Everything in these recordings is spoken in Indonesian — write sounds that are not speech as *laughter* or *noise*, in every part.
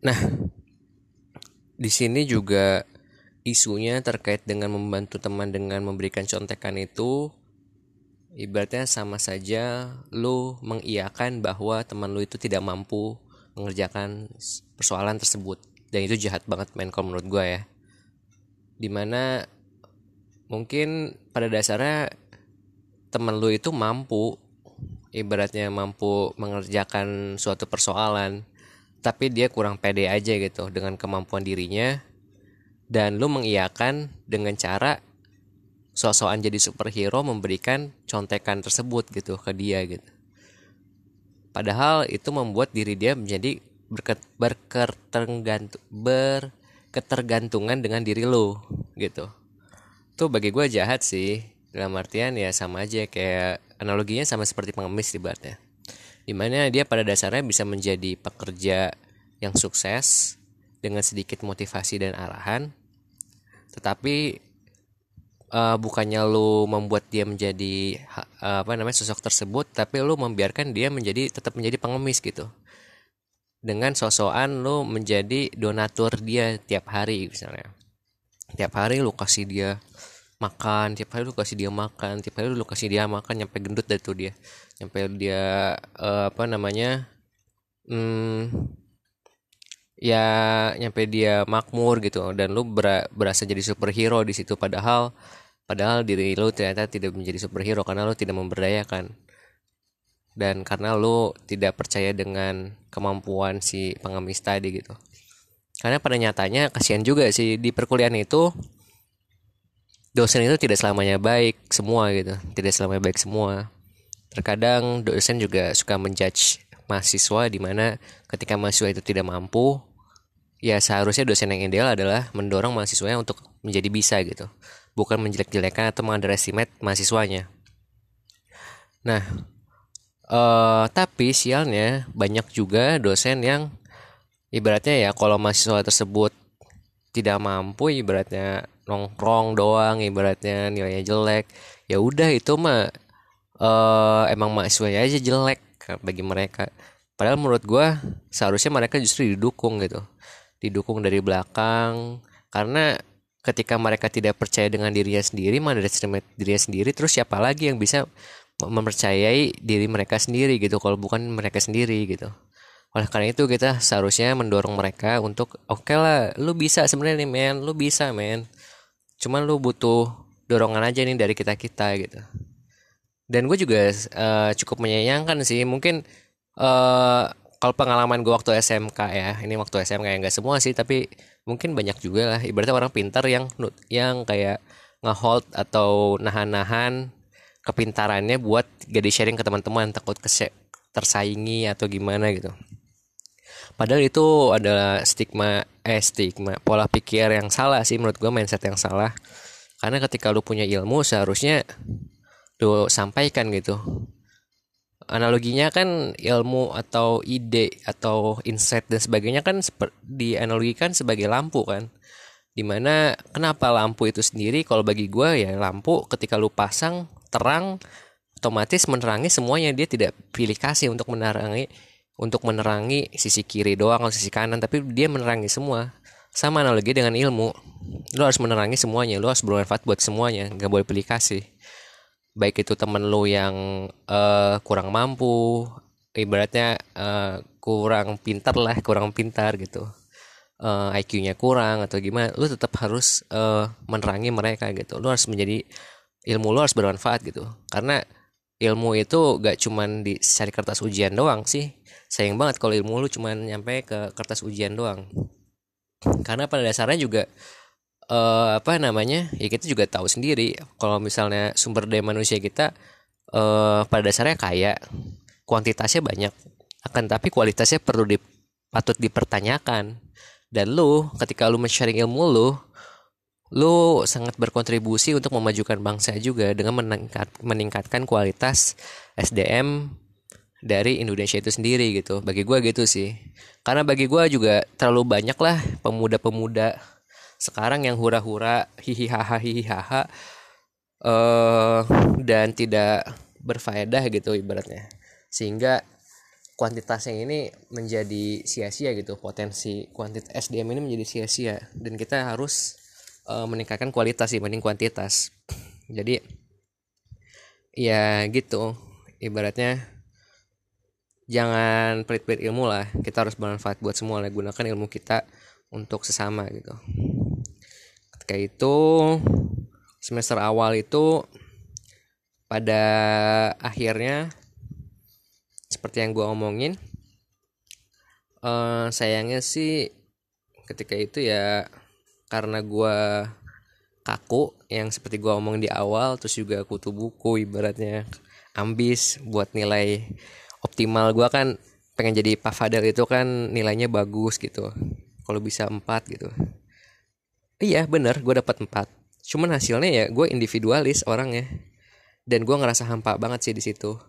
Nah, di sini juga isunya terkait dengan membantu teman dengan memberikan contekan itu ibaratnya sama saja lu mengiyakan bahwa teman lu itu tidak mampu mengerjakan persoalan tersebut. Dan itu jahat banget main kalau menurut gue ya. Di mana mungkin pada dasarnya teman lu itu mampu ibaratnya mampu mengerjakan suatu persoalan tapi dia kurang pede aja gitu dengan kemampuan dirinya. Dan lu mengiyakan dengan cara sosokan jadi superhero memberikan contekan tersebut gitu ke dia gitu. Padahal itu membuat diri dia menjadi berketergantung berketergantungan dengan diri lu gitu. Tuh bagi gue jahat sih dalam artian ya sama aja kayak analoginya sama seperti pengemis ibaratnya di mana dia pada dasarnya bisa menjadi pekerja yang sukses dengan sedikit motivasi dan arahan. Tetapi uh, bukannya lu membuat dia menjadi uh, apa namanya sosok tersebut tapi lu membiarkan dia menjadi tetap menjadi pengemis gitu. Dengan sosokan lu menjadi donatur dia tiap hari misalnya. Tiap hari lu kasih dia makan tiap hari lu kasih dia makan tiap hari lu kasih dia makan nyampe gendut dari tuh dia. Nyampe dia uh, apa namanya hmm, ya nyampe dia makmur gitu. Dan lu ber berasa jadi superhero di situ. Padahal padahal diri lu ternyata tidak menjadi superhero karena lu tidak memberdayakan. Dan karena lu tidak percaya dengan kemampuan si pengemis tadi gitu. Karena pada nyatanya kasihan juga sih di perkuliahan itu dosen itu tidak selamanya baik semua gitu. Tidak selamanya baik semua. Terkadang dosen juga suka menjudge mahasiswa di mana ketika mahasiswa itu tidak mampu ya seharusnya dosen yang ideal adalah mendorong mahasiswanya untuk menjadi bisa gitu. Bukan menjelek-jelekan atau mengunderestimate mahasiswanya. Nah uh, tapi sialnya banyak juga dosen yang ibaratnya ya kalau mahasiswa tersebut tidak mampu ibaratnya nongkrong doang ibaratnya nilainya jelek. Ya udah itu mah uh, emang mahasiswanya aja jelek bagi mereka. Padahal menurut gue seharusnya mereka justru didukung gitu. Didukung dari belakang. Karena ketika mereka tidak percaya dengan dirinya sendiri mana dari dirinya sendiri terus siapa lagi yang bisa mempercayai diri mereka sendiri gitu kalau bukan mereka sendiri gitu. Oleh karena itu kita seharusnya mendorong mereka untuk oke okay lah lu bisa sebenarnya nih men. Lu bisa men cuman lu butuh dorongan aja nih dari kita kita gitu. Dan gue juga uh, cukup menyayangkan sih. Mungkin uh, kalau pengalaman gue waktu SMK ya ini waktu SMK ya nggak semua sih tapi mungkin banyak juga lah. Ibaratnya orang pintar yang yang kayak ngehold atau nahan-nahan kepintarannya buat gak di sharing ke teman-teman takut kese tersaingi atau gimana gitu padahal itu adalah stigma eh stigma pola pikir yang salah sih menurut gue mindset yang salah. Karena ketika lu punya ilmu seharusnya lu sampaikan gitu. Analoginya kan ilmu atau ide atau insight dan sebagainya kan dianalogikan sebagai lampu kan. Di mana kenapa lampu itu sendiri? Kalau bagi gue ya lampu ketika lu pasang terang otomatis menerangi semuanya. Dia tidak pilih kasih untuk menerangi untuk menerangi sisi kiri doang atau sisi kanan tapi dia menerangi semua. Sama analogi dengan ilmu. Lu harus menerangi semuanya lu harus bermanfaat buat semuanya nggak boleh pilih kasih. Baik itu temen lu yang uh, kurang mampu ibaratnya uh, kurang pintar lah kurang pintar gitu. Uh, eh, IQ-nya kurang atau gimana lu tetap harus uh, menerangi mereka gitu. Lu harus menjadi ilmu lu harus bermanfaat gitu. Karena ilmu itu gak cuman di cari kertas ujian doang sih sayang banget kalau ilmu lu cuman nyampe ke kertas ujian doang. Karena pada dasarnya juga uh, apa namanya ya kita juga tahu sendiri kalau misalnya sumber daya manusia kita uh, pada dasarnya kaya kuantitasnya banyak. Akan tapi kualitasnya perlu di, patut dipertanyakan. Dan lu ketika lu men-sharing ilmu lu lu sangat berkontribusi untuk memajukan bangsa juga dengan meningkat, meningkatkan kualitas SDM dari Indonesia itu sendiri gitu. Bagi gue gitu sih. Karena bagi gue juga terlalu banyak lah pemuda-pemuda sekarang yang hura-hura hihi haha hihi haha uh, dan tidak berfaedah gitu ibaratnya. Sehingga kuantitasnya ini menjadi sia-sia gitu. Potensi kuantitas SDM ini menjadi sia-sia. Dan kita harus uh, meningkatkan kualitas dibanding kuantitas. Jadi ya gitu. Ibaratnya jangan pelit-pelit ilmu lah. Kita harus bermanfaat buat semua lah. Gunakan ilmu kita untuk sesama gitu. Ketika itu semester awal itu pada akhirnya seperti yang gue omongin uh, sayangnya sih ketika itu ya karena gue kaku yang seperti gue omong di awal terus juga kutu buku ibaratnya ambis buat nilai optimal. Gue kan pengen jadi Pak Fadel itu kan nilainya bagus gitu. Kalau bisa empat gitu. Iya bener gue dapat empat. Cuman hasilnya ya gue individualis orangnya. Dan gue ngerasa hampa banget sih di situ.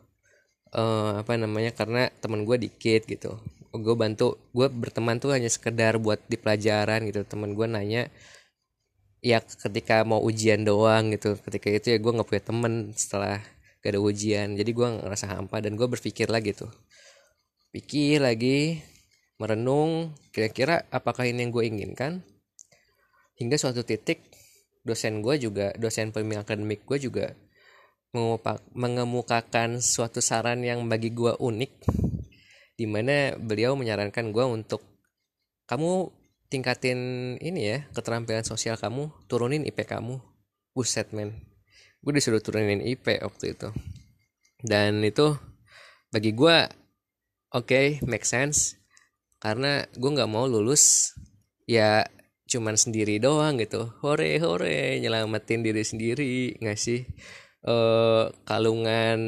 Uh, apa namanya karena teman gue dikit gitu. Gue bantu gue berteman tuh hanya sekedar buat di pelajaran gitu. Teman gue nanya ya ketika mau ujian doang gitu. Ketika itu ya gue nggak punya temen setelah gak ada ujian. Jadi gue ngerasa hampa dan gue berpikir lagi tuh. Pikir lagi merenung kira-kira apakah ini yang gue inginkan? Hingga suatu titik dosen gue juga dosen pembimbing akademik gue juga mengemukakan suatu saran yang bagi gue unik di mana beliau menyarankan gue untuk kamu tingkatin ini ya keterampilan sosial kamu turunin IP kamu. Buset men gue disuruh turunin IP waktu itu. Dan itu bagi gue oke okay, make sense. Karena gue nggak mau lulus ya cuman sendiri doang gitu. Hore hore nyelamatin diri sendiri nggak sih? Uh, kalungan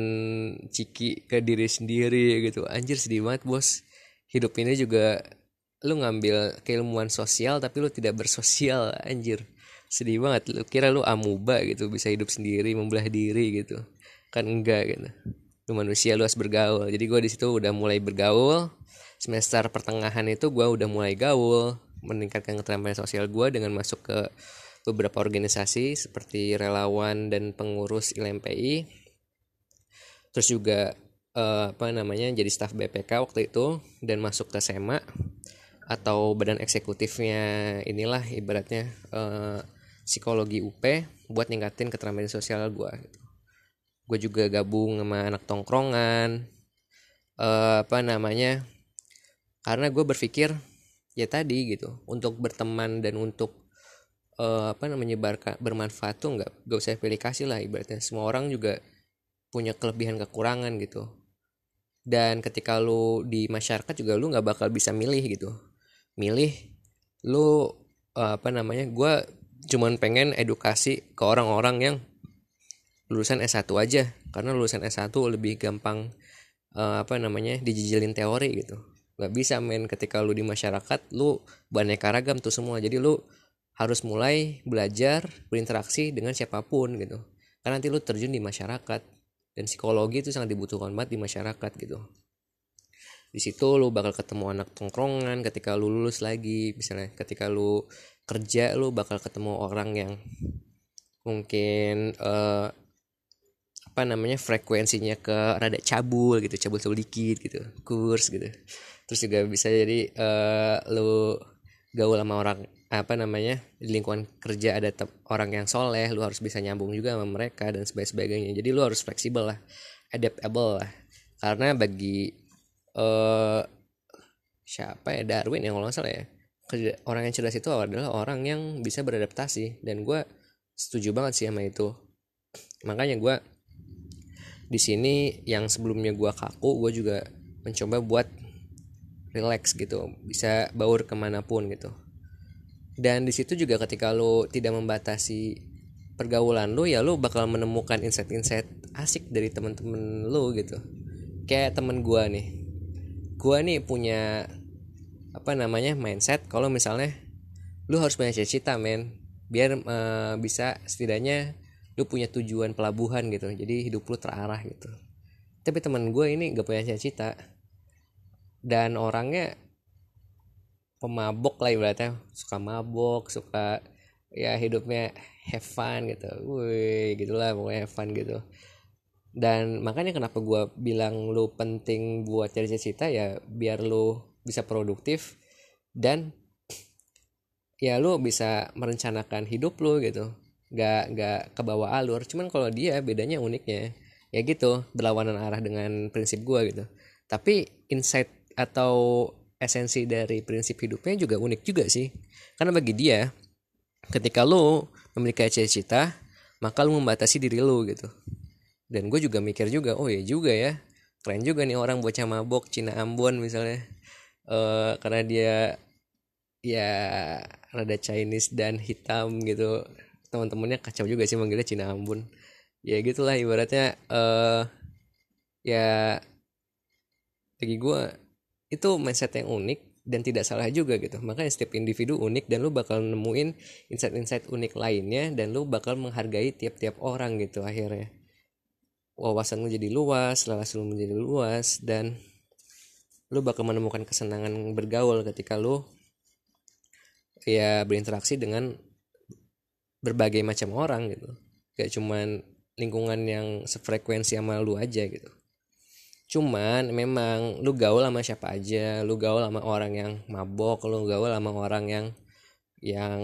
ciki ke diri sendiri gitu. Anjir sedih banget bos. Hidup ini juga lu ngambil keilmuan sosial tapi lu tidak bersosial anjir sedih banget. Lu kira lu amuba gitu bisa hidup sendiri membelah diri gitu. Kan enggak gitu. Lu manusia lu harus bergaul. Jadi gue di situ udah mulai bergaul. Semester pertengahan itu gue udah mulai gaul. Meningkatkan keterampilan sosial gue dengan masuk ke beberapa organisasi seperti relawan dan pengurus ILMPI terus juga uh, apa namanya jadi staf BPK waktu itu dan masuk ke SEMA atau badan eksekutifnya inilah ibaratnya uh, psikologi UP buat ningkatin keterampilan sosial gue gitu. gue juga gabung sama anak tongkrongan uh, apa namanya karena gue berpikir ya tadi gitu untuk berteman dan untuk uh, apa namanya menyebarkan bermanfaat tuh nggak gak usah pilih kasih lah ibaratnya. Semua orang juga punya kelebihan kekurangan gitu. Dan ketika lu di masyarakat juga lu nggak bakal bisa milih gitu. Milih lu uh, apa namanya gue cuman pengen edukasi ke orang-orang yang lulusan S1 aja. Karena lulusan S1 lebih gampang uh, apa namanya dijijilin teori gitu. Nggak bisa main ketika lu di masyarakat lu beraneka ragam tuh semua. Jadi lu harus mulai belajar berinteraksi dengan siapa pun gitu. Karena nanti lu terjun di masyarakat. Dan psikologi itu sangat dibutuhkan banget di masyarakat gitu. Di situ lu bakal ketemu anak tongkrongan ketika lu lulus lagi. Misalnya ketika lu kerja lu bakal ketemu orang yang mungkin uh, apa namanya frekuensinya ke rada cabul gitu cabul cabul dikit gitu kurs gitu. Terus juga bisa jadi uh, lu gaul sama orang apa namanya di lingkungan kerja ada orang yang soleh lu harus bisa nyambung juga sama mereka dan sebagainya. Jadi lu harus fleksibel lah adaptable lah. Karena bagi uh, siapa ya Darwin yang nggak salah ya orang yang cerdas itu adalah orang yang bisa beradaptasi. Dan gue setuju banget sih sama itu. Makanya gue di sini yang sebelumnya gue kaku gue juga mencoba buat relax gitu. Bisa baur ke mana pun gitu. Dan di situ juga ketika lo tidak membatasi pergaulan lo ya lo bakal menemukan insight-insight asik dari teman-teman lo gitu. Kayak temen gue nih. Gue nih punya apa namanya mindset kalau misalnya lu harus punya cita-cita men. Biar uh, bisa setidaknya lu punya tujuan pelabuhan gitu. Jadi hidup lu terarah gitu. Tapi teman gue ini gak punya cita-cita. Dan orangnya pemabok lah ibaratnya. Suka mabok suka ya hidupnya have fun gitu. Wih gitulah pokoknya have fun gitu. Dan makanya kenapa gue bilang lu penting buat cari cita ya biar lu bisa produktif dan ya lu bisa merencanakan hidup lu gitu. Gak gak ke bawah alur. Cuman kalau dia bedanya uniknya. Ya gitu berlawanan arah dengan prinsip gue gitu. Tapi insight atau esensi dari prinsip hidupnya juga unik juga sih. Karena bagi dia ketika lu memiliki cita-cita maka lu membatasi diri lu gitu. Dan gue juga mikir juga oh ya juga ya. Keren juga nih orang bocah mabok Cina Ambon misalnya uh, karena dia ya rada Chinese dan hitam gitu. Teman-temannya kacau juga sih manggilnya Cina Ambon. Ya gitulah ibaratnya uh, ya bagi gue itu mindset yang unik dan tidak salah juga gitu. Makanya setiap individu unik dan lu bakal nemuin insight-insight unik lainnya dan lu bakal menghargai tiap-tiap orang gitu akhirnya. Wawasan lu jadi luas, lalas lu menjadi luas dan lu bakal menemukan kesenangan bergaul ketika lu ya berinteraksi dengan berbagai macam orang gitu. Gak cuman lingkungan yang sefrekuensi sama lu aja gitu. Cuman memang lu gaul sama siapa aja, lu gaul sama orang yang mabok, lu gaul sama orang yang yang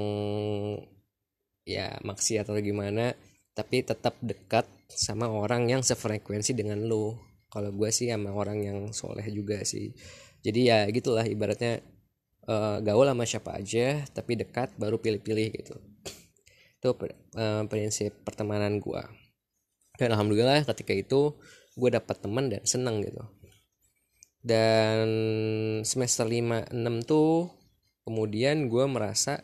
ya maksiat atau gimana, tapi tetap dekat sama orang yang sefrekuensi dengan lo kalau gue sih sama orang yang soleh juga sih. Jadi ya gitulah ibaratnya uh, gaul sama siapa aja tapi dekat baru pilih-pilih gitu. Itu uh, prinsip pertemanan gue dan alhamdulillah ketika itu gue dapat teman dan senang gitu. Dan semester 5 6 tuh kemudian gue merasa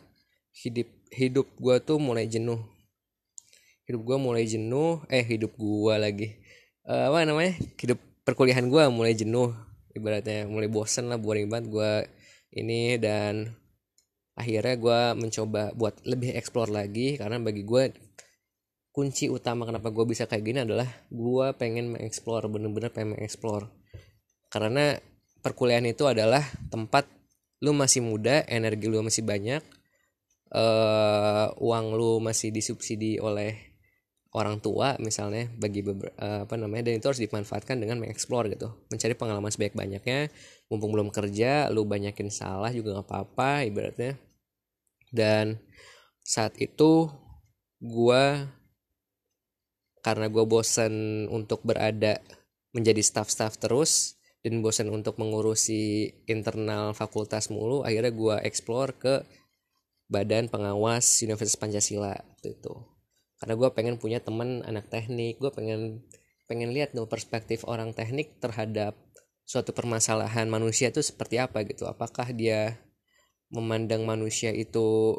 hidup hidup gue tuh mulai jenuh. Hidup gue mulai jenuh eh hidup gue lagi uh, apa namanya hidup perkuliahan gue mulai jenuh ibaratnya mulai bosen lah boring banget gue ini dan akhirnya gue mencoba buat lebih explore lagi karena bagi gue kunci utama kenapa gue bisa kayak gini adalah gue pengen mengeksplor bener-bener pengen mengeksplor karena perkuliahan itu adalah tempat lu masih muda energi lu masih banyak uh, uang lu masih disubsidi oleh orang tua misalnya bagi beber, uh, apa namanya dan itu harus dimanfaatkan dengan mengeksplor gitu. Mencari pengalaman sebanyak banyaknya mumpung belum kerja lu banyakin salah juga nggak apa-apa ibaratnya. Dan saat itu gue karena gue bosan untuk berada menjadi staff-staff terus dan bosan untuk mengurusi internal fakultas mulu akhirnya gue explore ke badan pengawas Universitas Pancasila itu karena gue pengen punya teman anak teknik. Gue pengen pengen lihat dong perspektif orang teknik terhadap suatu permasalahan manusia itu seperti apa gitu. Apakah dia memandang manusia itu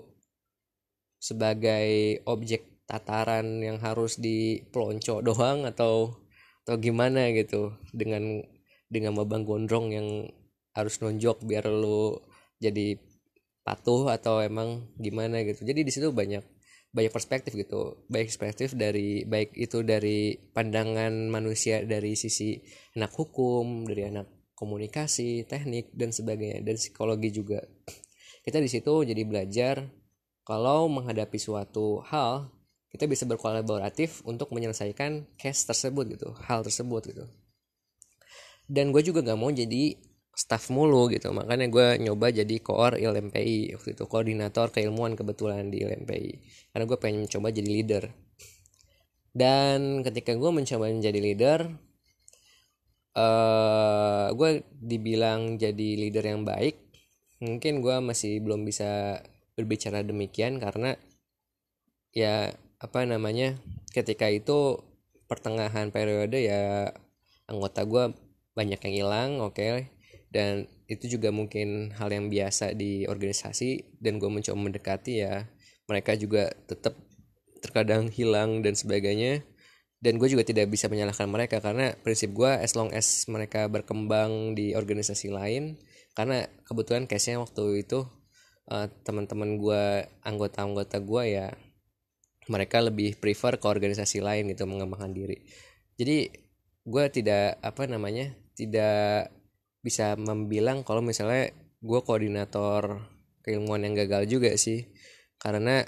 sebagai objek tataran yang harus dipelonco doang atau atau gimana gitu dengan dengan babang gondrong yang harus nonjok biar lu jadi patuh atau emang gimana gitu. Jadi di situ banyak banyak perspektif gitu. Baik perspektif dari baik itu dari pandangan manusia dari sisi anak hukum dari anak komunikasi teknik dan sebagainya dan psikologi juga. Kita di situ jadi belajar kalau menghadapi suatu hal kita bisa berkolaboratif untuk menyelesaikan case tersebut gitu hal tersebut gitu. Dan gue juga gak mau jadi staff mulu gitu. Makanya gue nyoba jadi koor ILMPI waktu itu koordinator keilmuan kebetulan di ILMPI karena gue pengen coba jadi leader. Dan ketika gue mencoba menjadi leader uh, gue dibilang jadi leader yang baik mungkin gue masih belum bisa berbicara demikian karena ya apa namanya ketika itu pertengahan periode ya anggota gue banyak yang hilang oke. okay dan itu juga mungkin hal yang biasa di organisasi dan gue mencoba mendekati ya. Mereka juga tetap terkadang hilang dan sebagainya. Dan gue juga tidak bisa menyalahkan mereka karena prinsip gue as long as mereka berkembang di organisasi lain karena kebetulan case nya waktu itu uh, teman-teman gue anggota-anggota gue ya mereka lebih prefer ke organisasi lain gitu mengembangkan diri. Jadi gue tidak apa namanya tidak bisa membilang kalau misalnya gue koordinator keilmuan yang gagal juga sih. Karena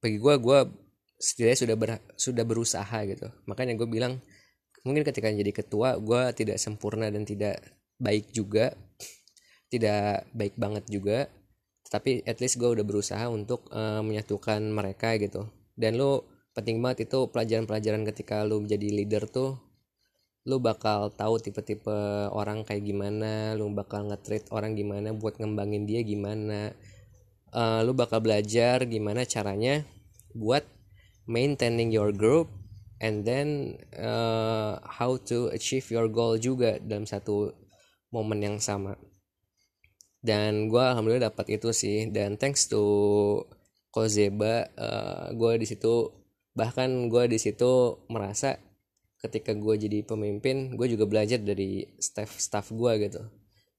bagi gue gue setidaknya sudah ber, sudah berusaha gitu. Makanya gue bilang mungkin ketika jadi ketua gue tidak sempurna dan tidak baik juga tidak baik banget juga. Tapi at least gue udah berusaha untuk uh, menyatukan mereka gitu. Dan lu penting banget itu pelajaran-pelajaran ketika lu jadi leader tuh lu bakal tahu tipe-tipe orang kayak gimana lu bakal nge orang gimana buat ngembangin dia gimana. Uh, lu bakal belajar gimana caranya buat maintaining your group and then uh, how to achieve your goal juga dalam satu momen yang sama. Dan gue alhamdulillah dapat itu sih. Dan thanks to Kozeba uh, gue di situ bahkan gue di situ merasa ketika gue jadi pemimpin gue juga belajar dari staff staff gue gitu.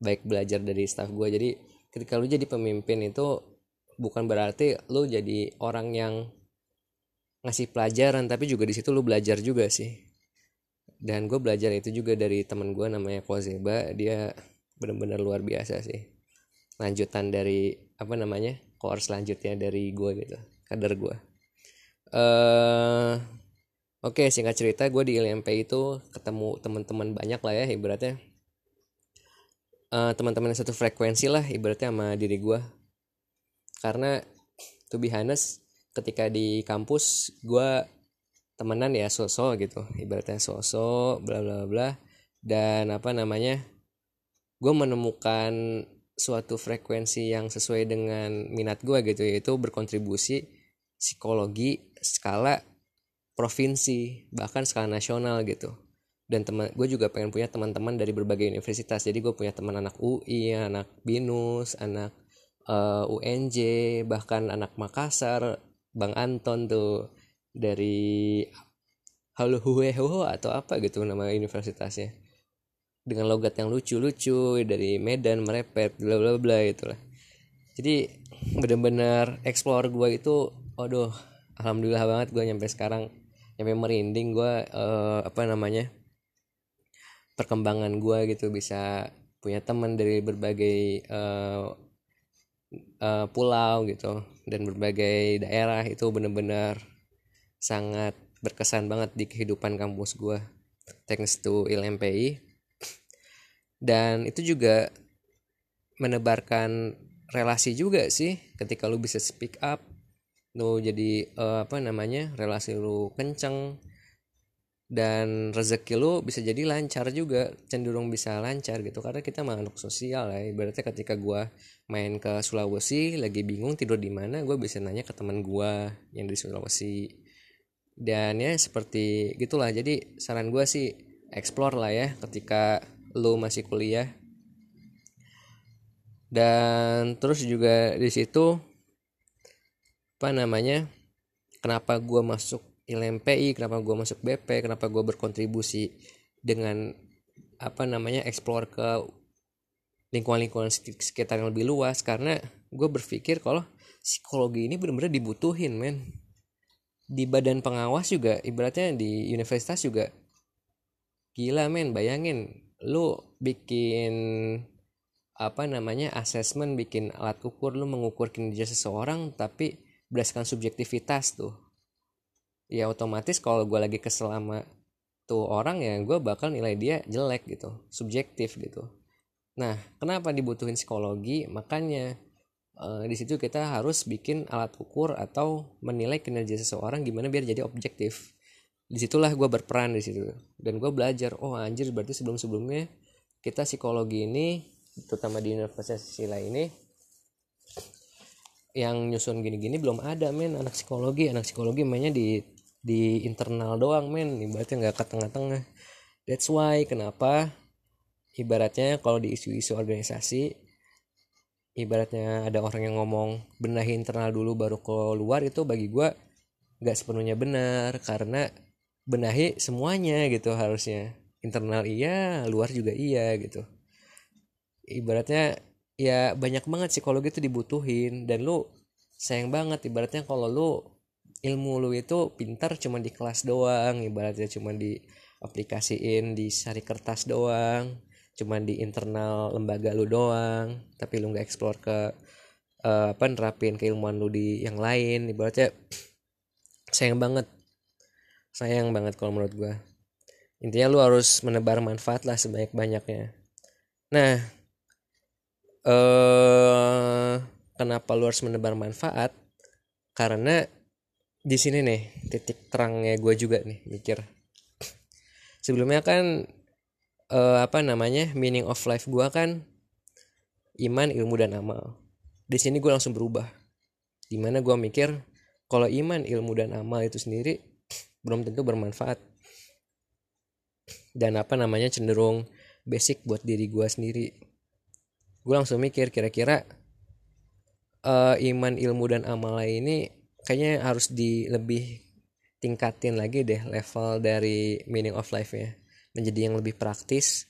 Baik belajar dari staff gue jadi ketika lu jadi pemimpin itu bukan berarti lu jadi orang yang ngasih pelajaran tapi juga di situ lu belajar juga sih. Dan gue belajar itu juga dari teman gue namanya Kozeba dia benar-benar luar biasa sih. Lanjutan dari apa namanya core selanjutnya dari gue gitu kader gue uh, oke singkat cerita gue di LMP itu ketemu teman-teman banyak lah ya ibaratnya. Uh, teman-teman satu frekuensi lah ibaratnya sama diri gue karena to be honest ketika di kampus gue temenan ya sosok gitu. Ibaratnya sosok bla bla bla. Dan apa namanya gue menemukan suatu frekuensi yang sesuai dengan minat gue gitu yaitu berkontribusi psikologi skala provinsi bahkan skala nasional gitu. Dan teman gue juga pengen punya teman-teman dari berbagai universitas. Jadi gue punya teman anak UI anak binus anak uh, eh, UNJ bahkan anak Makassar Bang Anton tuh dari Halo Hueho atau apa gitu nama universitasnya. Dengan logat yang lucu-lucu dari Medan merepet bla bla bla itulah jadi bener-bener explore gue itu aduh alhamdulillah banget gue nyampe sekarang nyampe merinding gue uh, apa namanya perkembangan gue gitu bisa punya teman dari berbagai uh, uh, pulau gitu dan berbagai daerah itu bener-bener sangat berkesan banget di kehidupan kampus gue thanks to ILMPI dan itu juga menebarkan relasi juga sih ketika lu bisa speak up lu jadi uh, apa namanya relasi lu kenceng dan rezeki lu bisa jadi lancar juga cenderung bisa lancar gitu. Karena kita makhluk sosial ya ibaratnya ketika gua main ke Sulawesi lagi bingung tidur di mana gue bisa nanya ke teman gua yang di Sulawesi. Dan ya seperti gitulah. Jadi saran gua sih explore lah ya ketika lu masih kuliah. Dan terus juga di situ apa namanya? Kenapa gue masuk ILMPI kenapa gue masuk BP kenapa gue berkontribusi dengan apa namanya explore ke lingkungan-lingkungan sekitar yang lebih luas? Karena gue berpikir kalau psikologi ini benar-benar dibutuhin men. Di badan pengawas juga ibaratnya di universitas juga gila men. Bayangin lu bikin apa namanya asesmen bikin alat ukur lu mengukur kinerja seseorang tapi berdasarkan subjektivitas tuh. Ya otomatis kalau gue lagi kesel sama tuh orang ya gue bakal nilai dia jelek gitu subjektif gitu. Nah kenapa dibutuhin psikologi? Makanya uh, di situ kita harus bikin alat ukur atau menilai kinerja seseorang gimana biar jadi objektif. Di situlah gue berperan di situ. Dan gue belajar oh anjir berarti sebelum sebelumnya kita psikologi ini terutama di universitas sila ini yang nyusun gini-gini belum ada men. Anak psikologi anak psikologi mainnya di di internal doang men. Ibaratnya nggak ke tengah-tengah. That's why kenapa? Ibaratnya kalau di isu-isu organisasi ibaratnya ada orang yang ngomong benahi internal dulu baru keluar itu bagi gue nggak sepenuhnya benar karena benahi semuanya gitu harusnya. Internal iya luar juga iya gitu. Ibaratnya ya banyak banget psikologi itu dibutuhin. Dan lu sayang banget ibaratnya kalau lu ilmu lu itu pintar cuma di kelas doang. Ibaratnya cuma di aplikasiin di sari kertas doang. Cuma di internal lembaga lu doang. Tapi lu nggak explore ke uh, apa nerapin keilmuan lu di yang lain. Ibaratnya sayang banget. Sayang banget kalau menurut gue intinya lu harus menebar manfaat lah sebanyak banyaknya nah eh kenapa lu harus menebar manfaat? Karena di sini nih titik terangnya gue juga nih mikir. Sebelumnya kan eh, apa namanya meaning of life gue kan iman ilmu dan amal. Di sini gue langsung berubah. Di mana gue mikir kalau iman ilmu dan amal itu sendiri belum tentu bermanfaat. Dan apa namanya cenderung basic buat diri gue sendiri gue langsung mikir kira-kira uh, iman ilmu dan amal ini kayaknya harus di lebih tingkatin lagi deh level dari meaning of life ya. Menjadi yang lebih praktis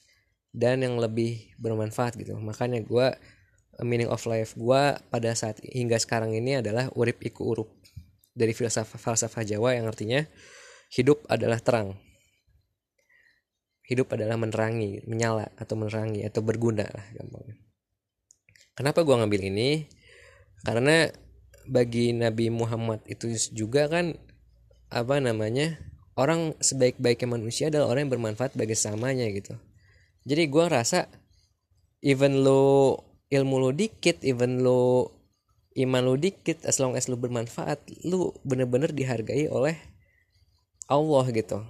dan yang lebih bermanfaat gitu. Makanya gue meaning of life gue pada saat hingga sekarang ini adalah urip iku urup. Dari filsafah falsafah Jawa yang artinya hidup adalah terang. Hidup adalah menerangi menyala atau menerangi atau berguna lah gampangnya kenapa gue ngambil ini? Karena bagi Nabi Muhammad itu juga kan apa namanya orang sebaik-baiknya manusia adalah orang yang bermanfaat bagi samanya gitu. Jadi gue rasa even lo ilmu lo dikit even lo iman lo dikit as long as lo bermanfaat lo bener-bener dihargai oleh Allah gitu.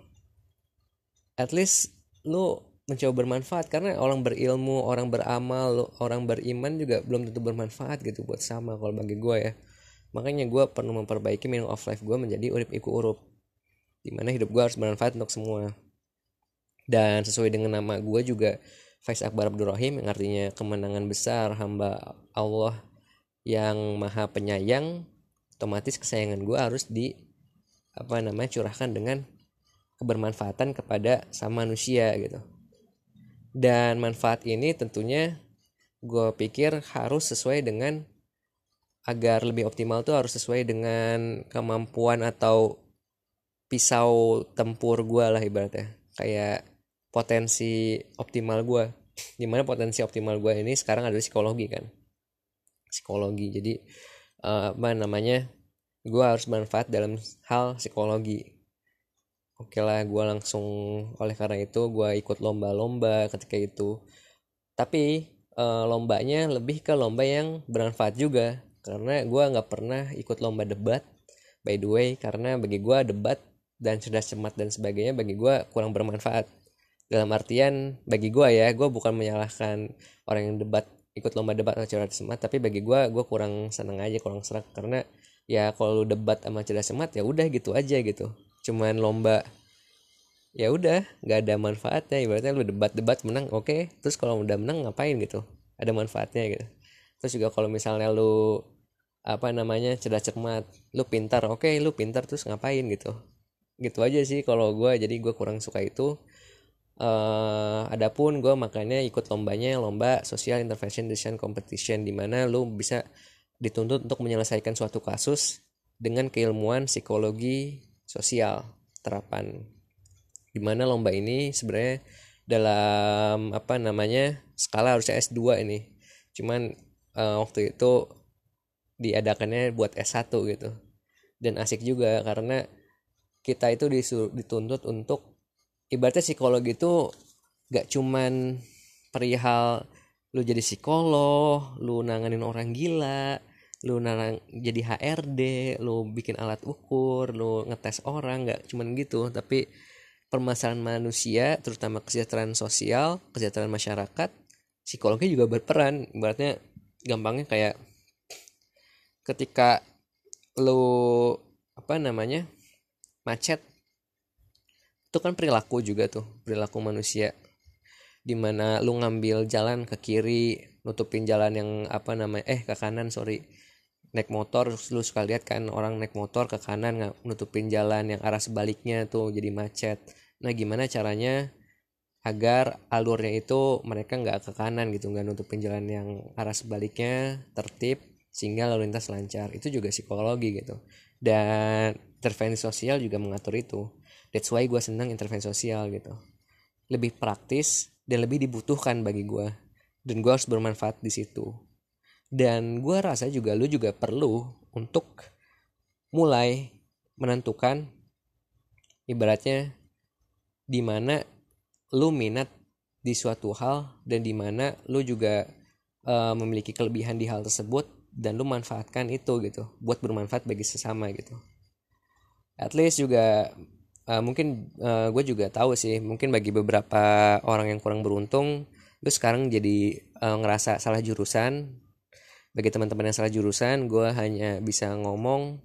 At least lu mencoba bermanfaat. Karena orang berilmu orang beramal orang beriman juga belum tentu bermanfaat gitu buat sama kalau bagi gue ya. Makanya gue perlu memperbaiki meaning of life gue menjadi urip iku urup di mana hidup gue harus bermanfaat untuk semua. Dan sesuai dengan nama gue juga Faiz Akbar Abdul Rahim yang artinya kemenangan besar hamba Allah yang maha penyayang otomatis kesayangan gue harus di apa namanya curahkan dengan kebermanfaatan kepada sama manusia gitu dan manfaat ini tentunya gue pikir harus sesuai dengan agar lebih optimal tuh harus sesuai dengan kemampuan atau pisau tempur gue lah ibaratnya. Kayak potensi optimal gue di mana potensi optimal gue ini sekarang adalah psikologi kan. Psikologi. Jadi uh, apa namanya gue harus manfaat dalam hal psikologi oke okay lah gue langsung oleh karena itu gue ikut lomba-lomba ketika itu. Tapi e, lombanya lebih ke lomba yang bermanfaat juga. Karena gue nggak pernah ikut lomba debat by the way karena bagi gue debat dan cerdas cermat dan sebagainya bagi gue kurang bermanfaat. Dalam artian bagi gue ya gue bukan menyalahkan orang yang debat ikut lomba debat atau cerdas cermat tapi bagi gue gue kurang seneng aja kurang serak. Karena ya kalau debat sama cerdas cermat ya udah gitu aja gitu cuman lomba. Ya udah nggak ada manfaatnya. Ibaratnya lu debat-debat menang oke. Okay. terus kalau udah menang ngapain gitu? Ada manfaatnya gitu. Terus juga kalau misalnya lu apa namanya cerdas cermat lu pintar oke okay, lu pintar terus ngapain gitu? Gitu aja sih kalau gue jadi gue kurang suka itu. Uh, adapun gue makanya ikut lombanya lomba social intervention decision competition di mana lu bisa dituntut untuk menyelesaikan suatu kasus dengan keilmuan psikologi sosial terapan. Di mana lomba ini sebenarnya dalam apa namanya skala harusnya S2 ini. Cuman uh, waktu itu diadakannya buat S1 gitu. Dan asik juga karena kita itu disur, dituntut untuk ibaratnya psikologi itu gak cuman perihal lu jadi psikolog lu nanganin orang gila lu narang jadi HRD lu bikin alat ukur lu ngetes orang nggak cuman gitu. Tapi permasalahan manusia terutama kesejahteraan sosial kesejahteraan masyarakat psikologi juga berperan. Ibaratnya gampangnya kayak ketika lu apa namanya macet itu kan perilaku juga tuh perilaku manusia. Di mana lu ngambil jalan ke kiri nutupin jalan yang apa namanya eh ke kanan sorry naik motor lu suka lihat kan orang naik motor ke kanan nggak nutupin jalan yang arah sebaliknya tuh jadi macet. Nah gimana caranya agar alurnya itu mereka nggak ke kanan gitu nggak nutupin jalan yang arah sebaliknya tertib sehingga lalu lintas lancar. Itu juga psikologi gitu. Dan intervensi sosial juga mengatur itu. That's why gue senang intervensi sosial gitu. Lebih praktis dan lebih dibutuhkan bagi gue dan gue harus bermanfaat di situ dan gue rasa juga lu juga perlu untuk mulai menentukan ibaratnya di mana lu minat di suatu hal dan di mana lu juga uh, memiliki kelebihan di hal tersebut dan lu manfaatkan itu gitu buat bermanfaat bagi sesama gitu. At least juga uh, mungkin uh, gue juga tahu sih mungkin bagi beberapa orang yang kurang beruntung lu sekarang jadi uh, ngerasa salah jurusan bagi teman-teman yang salah jurusan gue hanya bisa ngomong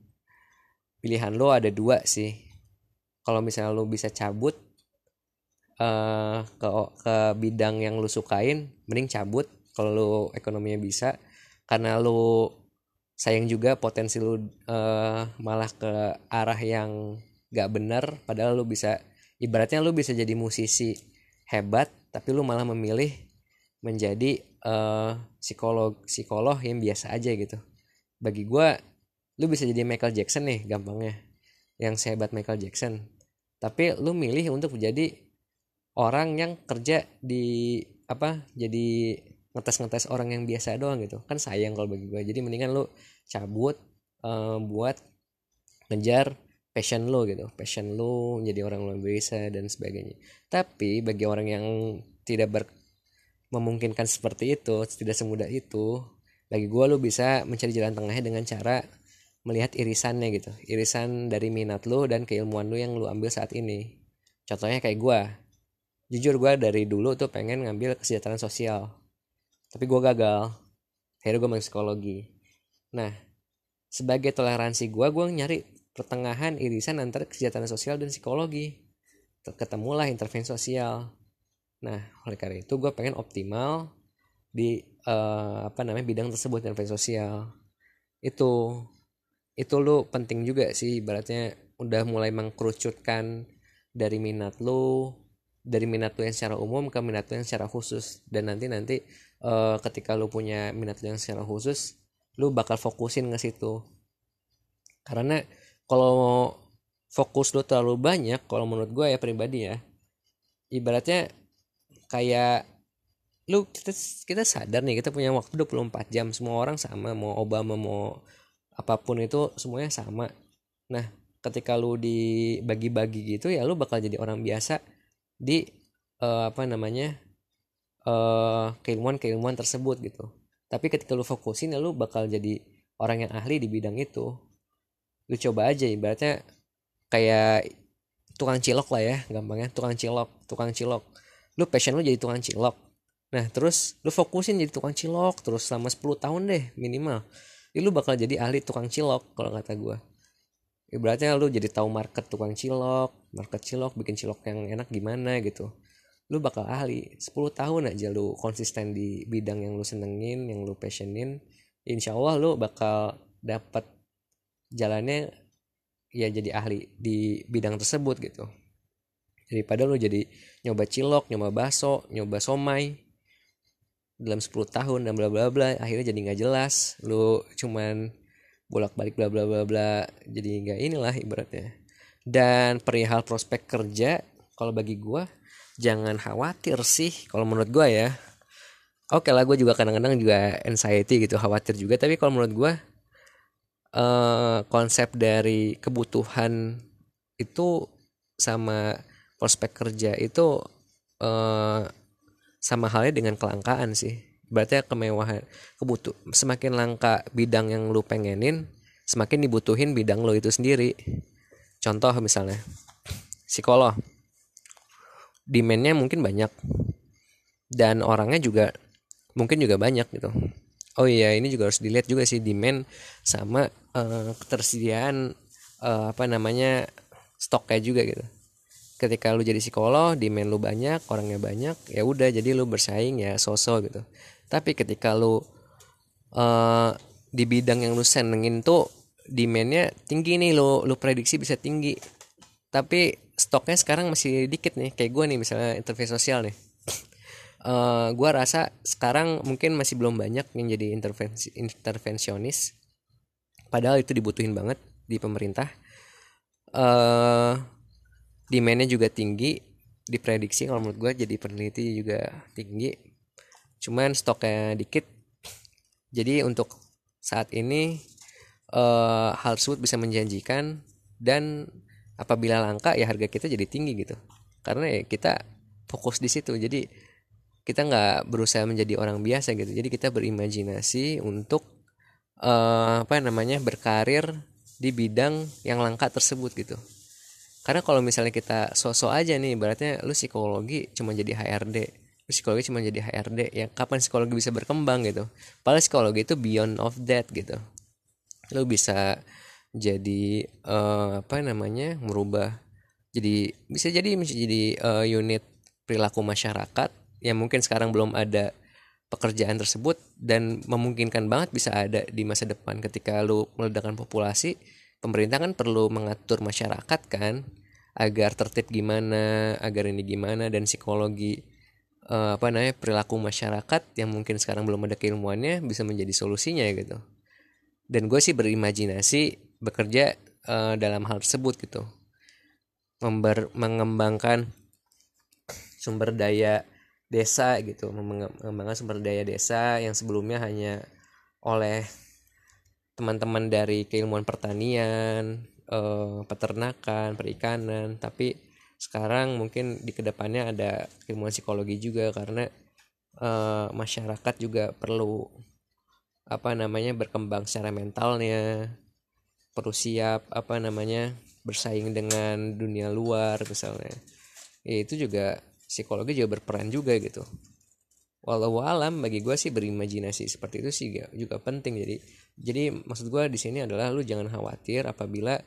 pilihan lo ada dua sih. Kalau misalnya lo bisa cabut uh, ke ke bidang yang lu sukain mending cabut kalau lu ekonominya bisa. Karena lu sayang juga potensi lu uh, malah ke arah yang gak benar padahal lu bisa ibaratnya lu bisa jadi musisi hebat tapi lu malah memilih menjadi uh, psikolog psikolog yang biasa aja gitu. Bagi gue lu bisa jadi Michael Jackson nih gampangnya. Yang sehebat Michael Jackson. Tapi lu milih untuk menjadi orang yang kerja di apa jadi ngetes-ngetes orang yang biasa doang gitu. Kan sayang kalau bagi gue jadi mendingan lu cabut um, buat ngejar passion lo gitu. Passion lo menjadi orang luar biasa dan sebagainya. Tapi bagi orang yang tidak ber memungkinkan seperti itu tidak semudah itu. Bagi gue lo bisa mencari jalan tengahnya dengan cara melihat irisannya gitu. Irisan dari minat lo dan keilmuan lo yang lo ambil saat ini. Contohnya kayak gue jujur gue dari dulu tuh pengen ngambil kesejahteraan sosial. Tapi gue gagal. Akhirnya gue masuk psikologi. Nah sebagai toleransi gue gue nyari pertengahan irisan antara kesejahteraan sosial dan psikologi. Ketemulah intervensi sosial nah oleh karena itu gue pengen optimal di uh, apa namanya bidang tersebut intervensi sosial. Itu itu lu penting juga sih ibaratnya udah mulai mengkerucutkan dari minat lu dari minat lu yang secara umum ke minat lu yang secara khusus. Dan nanti nanti uh, ketika lu punya minat lu yang secara khusus lu bakal fokusin ke situ. Karena kalau fokus lu terlalu banyak kalau menurut gue ya pribadi ya ibaratnya kayak lu kita kita sadar nih kita punya waktu 24 jam semua orang sama mau Obama mau apa pun itu semuanya sama. Nah ketika lu dibagi-bagi gitu ya lu bakal jadi orang biasa di uh, apa namanya uh, keilmuan-keilmuan tersebut gitu. Tapi ketika lu fokusin ya lu bakal jadi orang yang ahli di bidang itu. Lu coba aja ibaratnya kayak tukang cilok lah ya gampangnya tukang cilok tukang cilok lu passion lu jadi tukang cilok. Nah terus lu fokusin jadi tukang cilok terus selama 10 tahun deh minimal. Ya, lu bakal jadi ahli tukang cilok kalau kata gue ibaratnya lu jadi tahu market tukang cilok market cilok bikin cilok yang enak gimana gitu. Lu bakal ahli. 10 tahun aja lu konsisten di bidang yang lu senengin yang lu passionin insya Allah lu bakal dapat jalannya ya jadi ahli di bidang tersebut gitu daripada lu jadi nyoba cilok nyoba baso nyoba somai dalam 10 tahun dan bla bla bla akhirnya jadi nggak jelas. Lu cuman bolak-balik bla bla bla bla jadi nggak inilah ibaratnya. Dan perihal prospek kerja kalau bagi gue jangan khawatir sih kalau menurut gue ya. Oke lah gue juga kadang-kadang juga anxiety gitu khawatir juga. Tapi kalau menurut gue uh, konsep dari kebutuhan itu sama prospek kerja itu uh, sama halnya dengan kelangkaan sih. Berarti kemewahan kebutuh semakin langka bidang yang lu pengenin semakin dibutuhin bidang lo itu sendiri. Contoh misalnya psikolog. Demandnya mungkin banyak. Dan orangnya juga mungkin juga banyak gitu. Oh iya ini juga harus dilihat juga sih demand sama uh, ketersediaan uh, apa namanya stoknya juga gitu ketika lu jadi psikolog demand lu banyak orangnya banyak ya udah jadi lu bersaing ya sosok gitu. Tapi ketika lu uh, di bidang yang lu senengin tuh demandnya tinggi nih lu lu prediksi bisa tinggi. Tapi stoknya sekarang masih dikit nih kayak gue nih misalnya intervensi sosial nih. Uh, *laughs* eh, gue rasa sekarang mungkin masih belum banyak yang jadi intervensi intervensionis. Padahal itu dibutuhin banget di pemerintah. Uh, demandnya juga tinggi diprediksi kalau menurut gue jadi peneliti juga tinggi. Cuman stoknya dikit. Jadi untuk saat ini uh, hal tersebut bisa menjanjikan dan apabila langka ya harga kita jadi tinggi gitu. Karena ya kita fokus di situ. Jadi kita nggak berusaha menjadi orang biasa gitu. Jadi kita berimajinasi untuk uh, apa namanya berkarir di bidang yang langka tersebut gitu karena kalau misalnya kita sosok aja nih beratnya lu psikologi cuma jadi HRD lu psikologi cuma jadi HRD ya kapan psikologi bisa berkembang gitu? Padahal psikologi itu beyond of that gitu. Lu bisa jadi uh, apa namanya merubah jadi bisa jadi menjadi uh, unit perilaku masyarakat yang mungkin sekarang belum ada pekerjaan tersebut dan memungkinkan banget bisa ada di masa depan ketika lu meledakkan populasi pemerintah kan perlu mengatur masyarakat kan agar tertib gimana agar ini gimana dan psikologi uh, apa namanya perilaku masyarakat yang mungkin sekarang belum ada keilmuannya bisa menjadi solusinya gitu. Dan gue sih berimajinasi bekerja uh, dalam hal tersebut gitu. Member, mengembangkan sumber daya desa gitu mengembangkan sumber daya desa yang sebelumnya hanya oleh teman-teman dari keilmuan pertanian eh, peternakan perikanan. Tapi sekarang mungkin di ke depannya ada ilmuwan psikologi juga karena eh, masyarakat juga perlu apa namanya berkembang secara mentalnya. Perlu siap apa namanya bersaing dengan dunia luar misalnya. Ya, itu juga psikologi juga berperan juga gitu walau alam bagi gue sih berimajinasi seperti itu sih juga penting. Jadi jadi maksud gue di sini adalah lu jangan khawatir apabila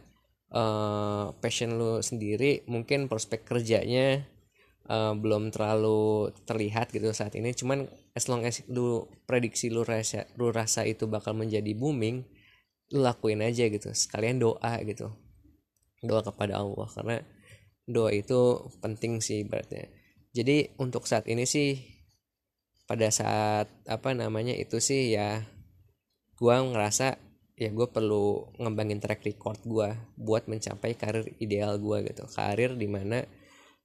uh, passion lu sendiri mungkin prospek kerjanya uh, belum terlalu terlihat gitu saat ini. Cuman as long as lu prediksi lu rasa lu rasa itu bakal menjadi booming lu lakuin aja gitu. Sekalian doa gitu. Doa kepada Allah karena doa itu penting sih berarti jadi untuk saat ini sih pada saat apa namanya itu sih ya gue ngerasa ya gue perlu ngembangin track record gue buat mencapai karir ideal gue gitu. Karir di mana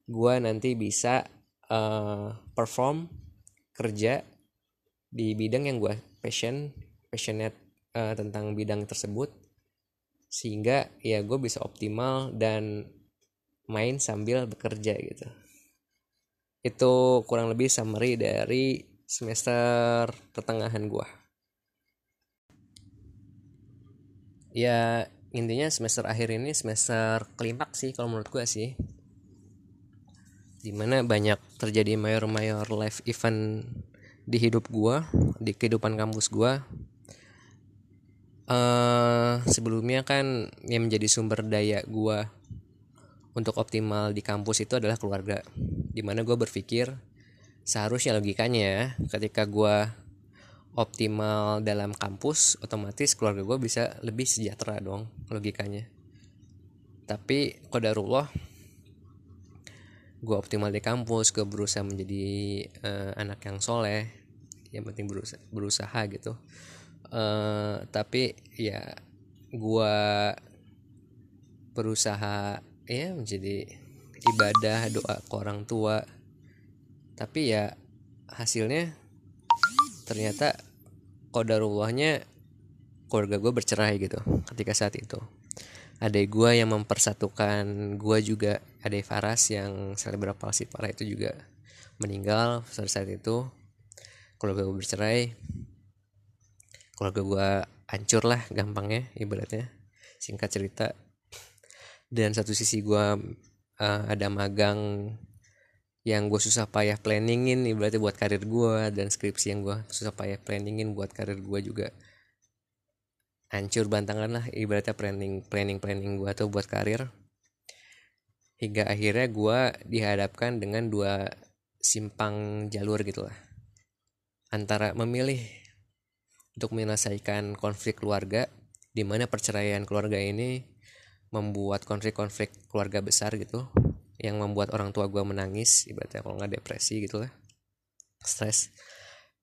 gue nanti bisa uh, perform kerja di bidang yang gue passion passionate uh, tentang bidang tersebut sehingga ya gue bisa optimal dan main sambil bekerja gitu. Itu kurang lebih summary dari semester pertengahan gua. Ya intinya semester akhir ini semester klimaks sih kalau menurut gua sih. Di mana banyak terjadi mayor-mayor live event di hidup gua di kehidupan kampus gua. Uh, sebelumnya kan yang menjadi sumber daya gua untuk optimal di kampus itu adalah keluarga. Di mana gue berpikir seharusnya logikanya ketika gue optimal dalam kampus otomatis keluarga gue bisa lebih sejahtera dong logikanya. Tapi kodarullah gue optimal di kampus gue berusaha menjadi uh, anak yang soleh yang penting berusaha, berusaha gitu. Uh, tapi ya gue berusaha ya menjadi ibadah doa ke orang tua tapi ya hasilnya ternyata kodarullahnya keluarga gue bercerai gitu ketika saat itu. Ada gue yang mempersatukan gue juga ada Faras yang selebgram palsi parah itu juga meninggal saat saat itu. Keluarga gue bercerai. Keluarga gue hancur lah gampangnya ibaratnya. Singkat cerita. Dan satu sisi gue uh, ada magang yang gue susah payah planningin berarti buat karir gue dan skripsi yang gue susah payah planningin buat karir gue juga. Hancur bantangan lah ibaratnya planning planning planning gue tuh buat karir. Hingga akhirnya gue dihadapkan dengan dua simpang jalur gitu lah. Antara memilih untuk menyelesaikan konflik keluarga di mana perceraian keluarga ini membuat konflik-konflik keluarga besar gitu yang membuat orang tua gue menangis ibaratnya kalau nggak depresi gitu lah stres.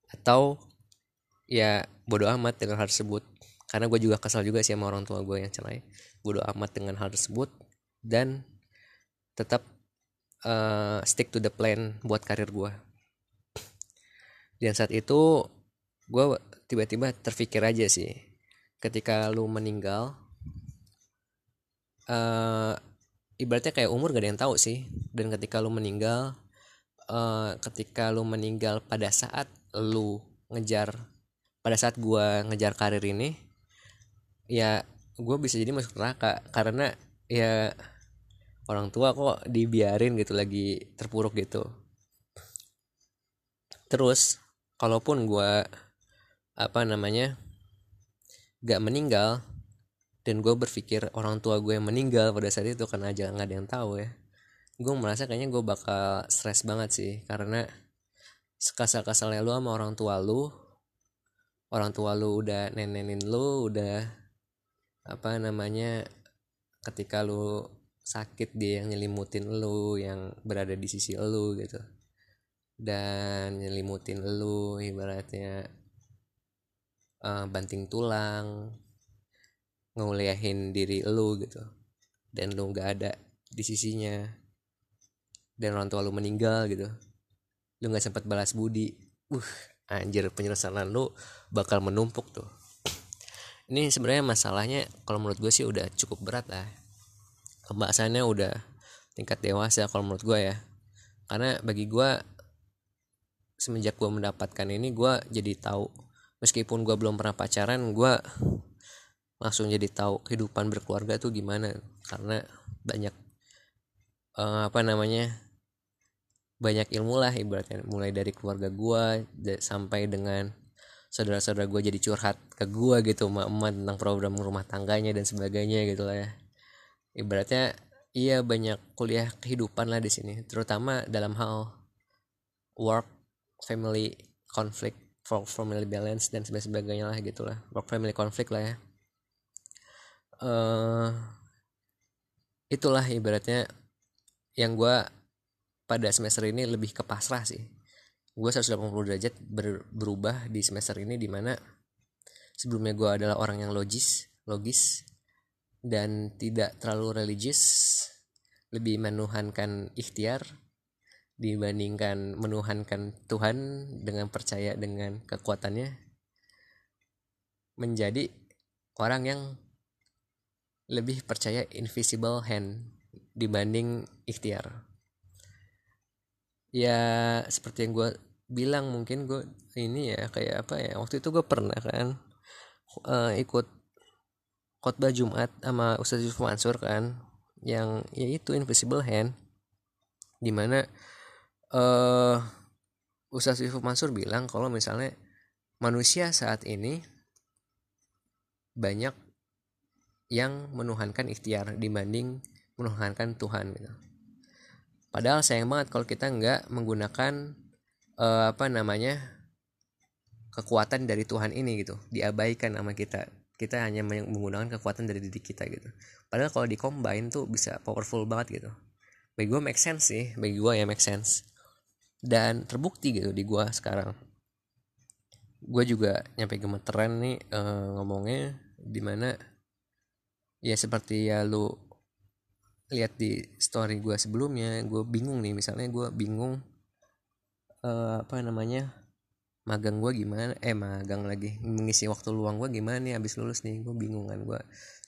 Atau ya bodoh amat dengan hal tersebut. Karena gue juga kesal juga sih sama orang tua gue yang cerai. Bodoh amat dengan hal tersebut dan tetap uh, stick to the plan buat karir gue dan saat itu gue tiba-tiba terpikir aja sih. Ketika lu meninggal uh, ibaratnya kayak umur gak ada yang tahu sih. Dan ketika lu meninggal uh, ketika lu meninggal pada saat lu ngejar pada saat gua ngejar karir ini ya gue bisa jadi masuk neraka. Karena ya orang tua kok dibiarin gitu lagi terpuruk gitu. Terus kalaupun gue apa namanya gak meninggal dan gue berpikir orang tua gue yang meninggal pada saat itu karena aja nggak ada yang tahu ya. Gue merasa kayaknya gue bakal stres banget sih karena sekasar-kasarnya lu sama orang tua lu orang tua lu udah nenenin lu udah apa namanya ketika lu sakit dia yang nyelimutin lu yang berada di sisi lu gitu. Dan nyelimutin lu ibaratnya uh, banting tulang nguliahin diri lu gitu. Dan lu nggak ada di sisinya. Dan orang tua lu meninggal gitu. Lu nggak sempat balas budi. Uh anjir penyesalan lu bakal menumpuk tuh. Ini sebenarnya masalahnya kalau menurut gue sih udah cukup berat lah. Pembahasannya udah tingkat dewasa kalau menurut gue ya. Karena bagi gue semenjak gue mendapatkan ini gue jadi tahu. Meskipun gue belum pernah pacaran gue langsung jadi tahu kehidupan berkeluarga tuh gimana. Karena banyak uh, apa namanya banyak ilmu lah ibaratnya. Mulai dari keluarga gue sampai dengan saudara-saudara gue jadi curhat ke gue gitu emak-emak tentang program rumah tangganya dan sebagainya gitu lah ya. Ibaratnya iya banyak kuliah kehidupan lah di sini. Terutama dalam hal work family conflict family balance dan sebagainya lah gitulah work family conflict lah ya uh, itulah ibaratnya yang gue pada semester ini lebih ke pasrah sih. Gue 180 derajat ber, berubah di semester ini di mana sebelumnya gue adalah orang yang logis logis dan tidak terlalu religius lebih menuhankan ikhtiar dibandingkan menuhankan Tuhan dengan percaya dengan kekuatannya menjadi orang yang lebih percaya invisible hand dibanding ikhtiar. Ya seperti yang gue bilang mungkin gue ini ya kayak apa ya waktu itu gue pernah kan uh, ikut khotbah Jumat sama Ustadz Yusuf Mansur kan yang yaitu invisible hand di mana uh, Ustadz Yusuf Mansur bilang kalau misalnya manusia saat ini banyak yang menuhankan ikhtiar dibanding menuhankan Tuhan gitu. Padahal sayang banget kalau kita nggak menggunakan uh, apa namanya kekuatan dari Tuhan ini gitu, diabaikan sama kita. Kita hanya menggunakan kekuatan dari diri kita gitu. Padahal kalau di combine tuh bisa powerful banget gitu. Bagi gue make sense sih, bagi gue ya make sense. Dan terbukti gitu di gue sekarang. Gue juga nyampe gemeteran nih uh, ngomongnya di mana ya seperti ya lu lihat di story gue sebelumnya gue bingung nih. Misalnya gue bingung uh, apa namanya magang gue gimana eh magang lagi mengisi waktu luang gue gimana nih abis lulus nih. Gue bingung kan gue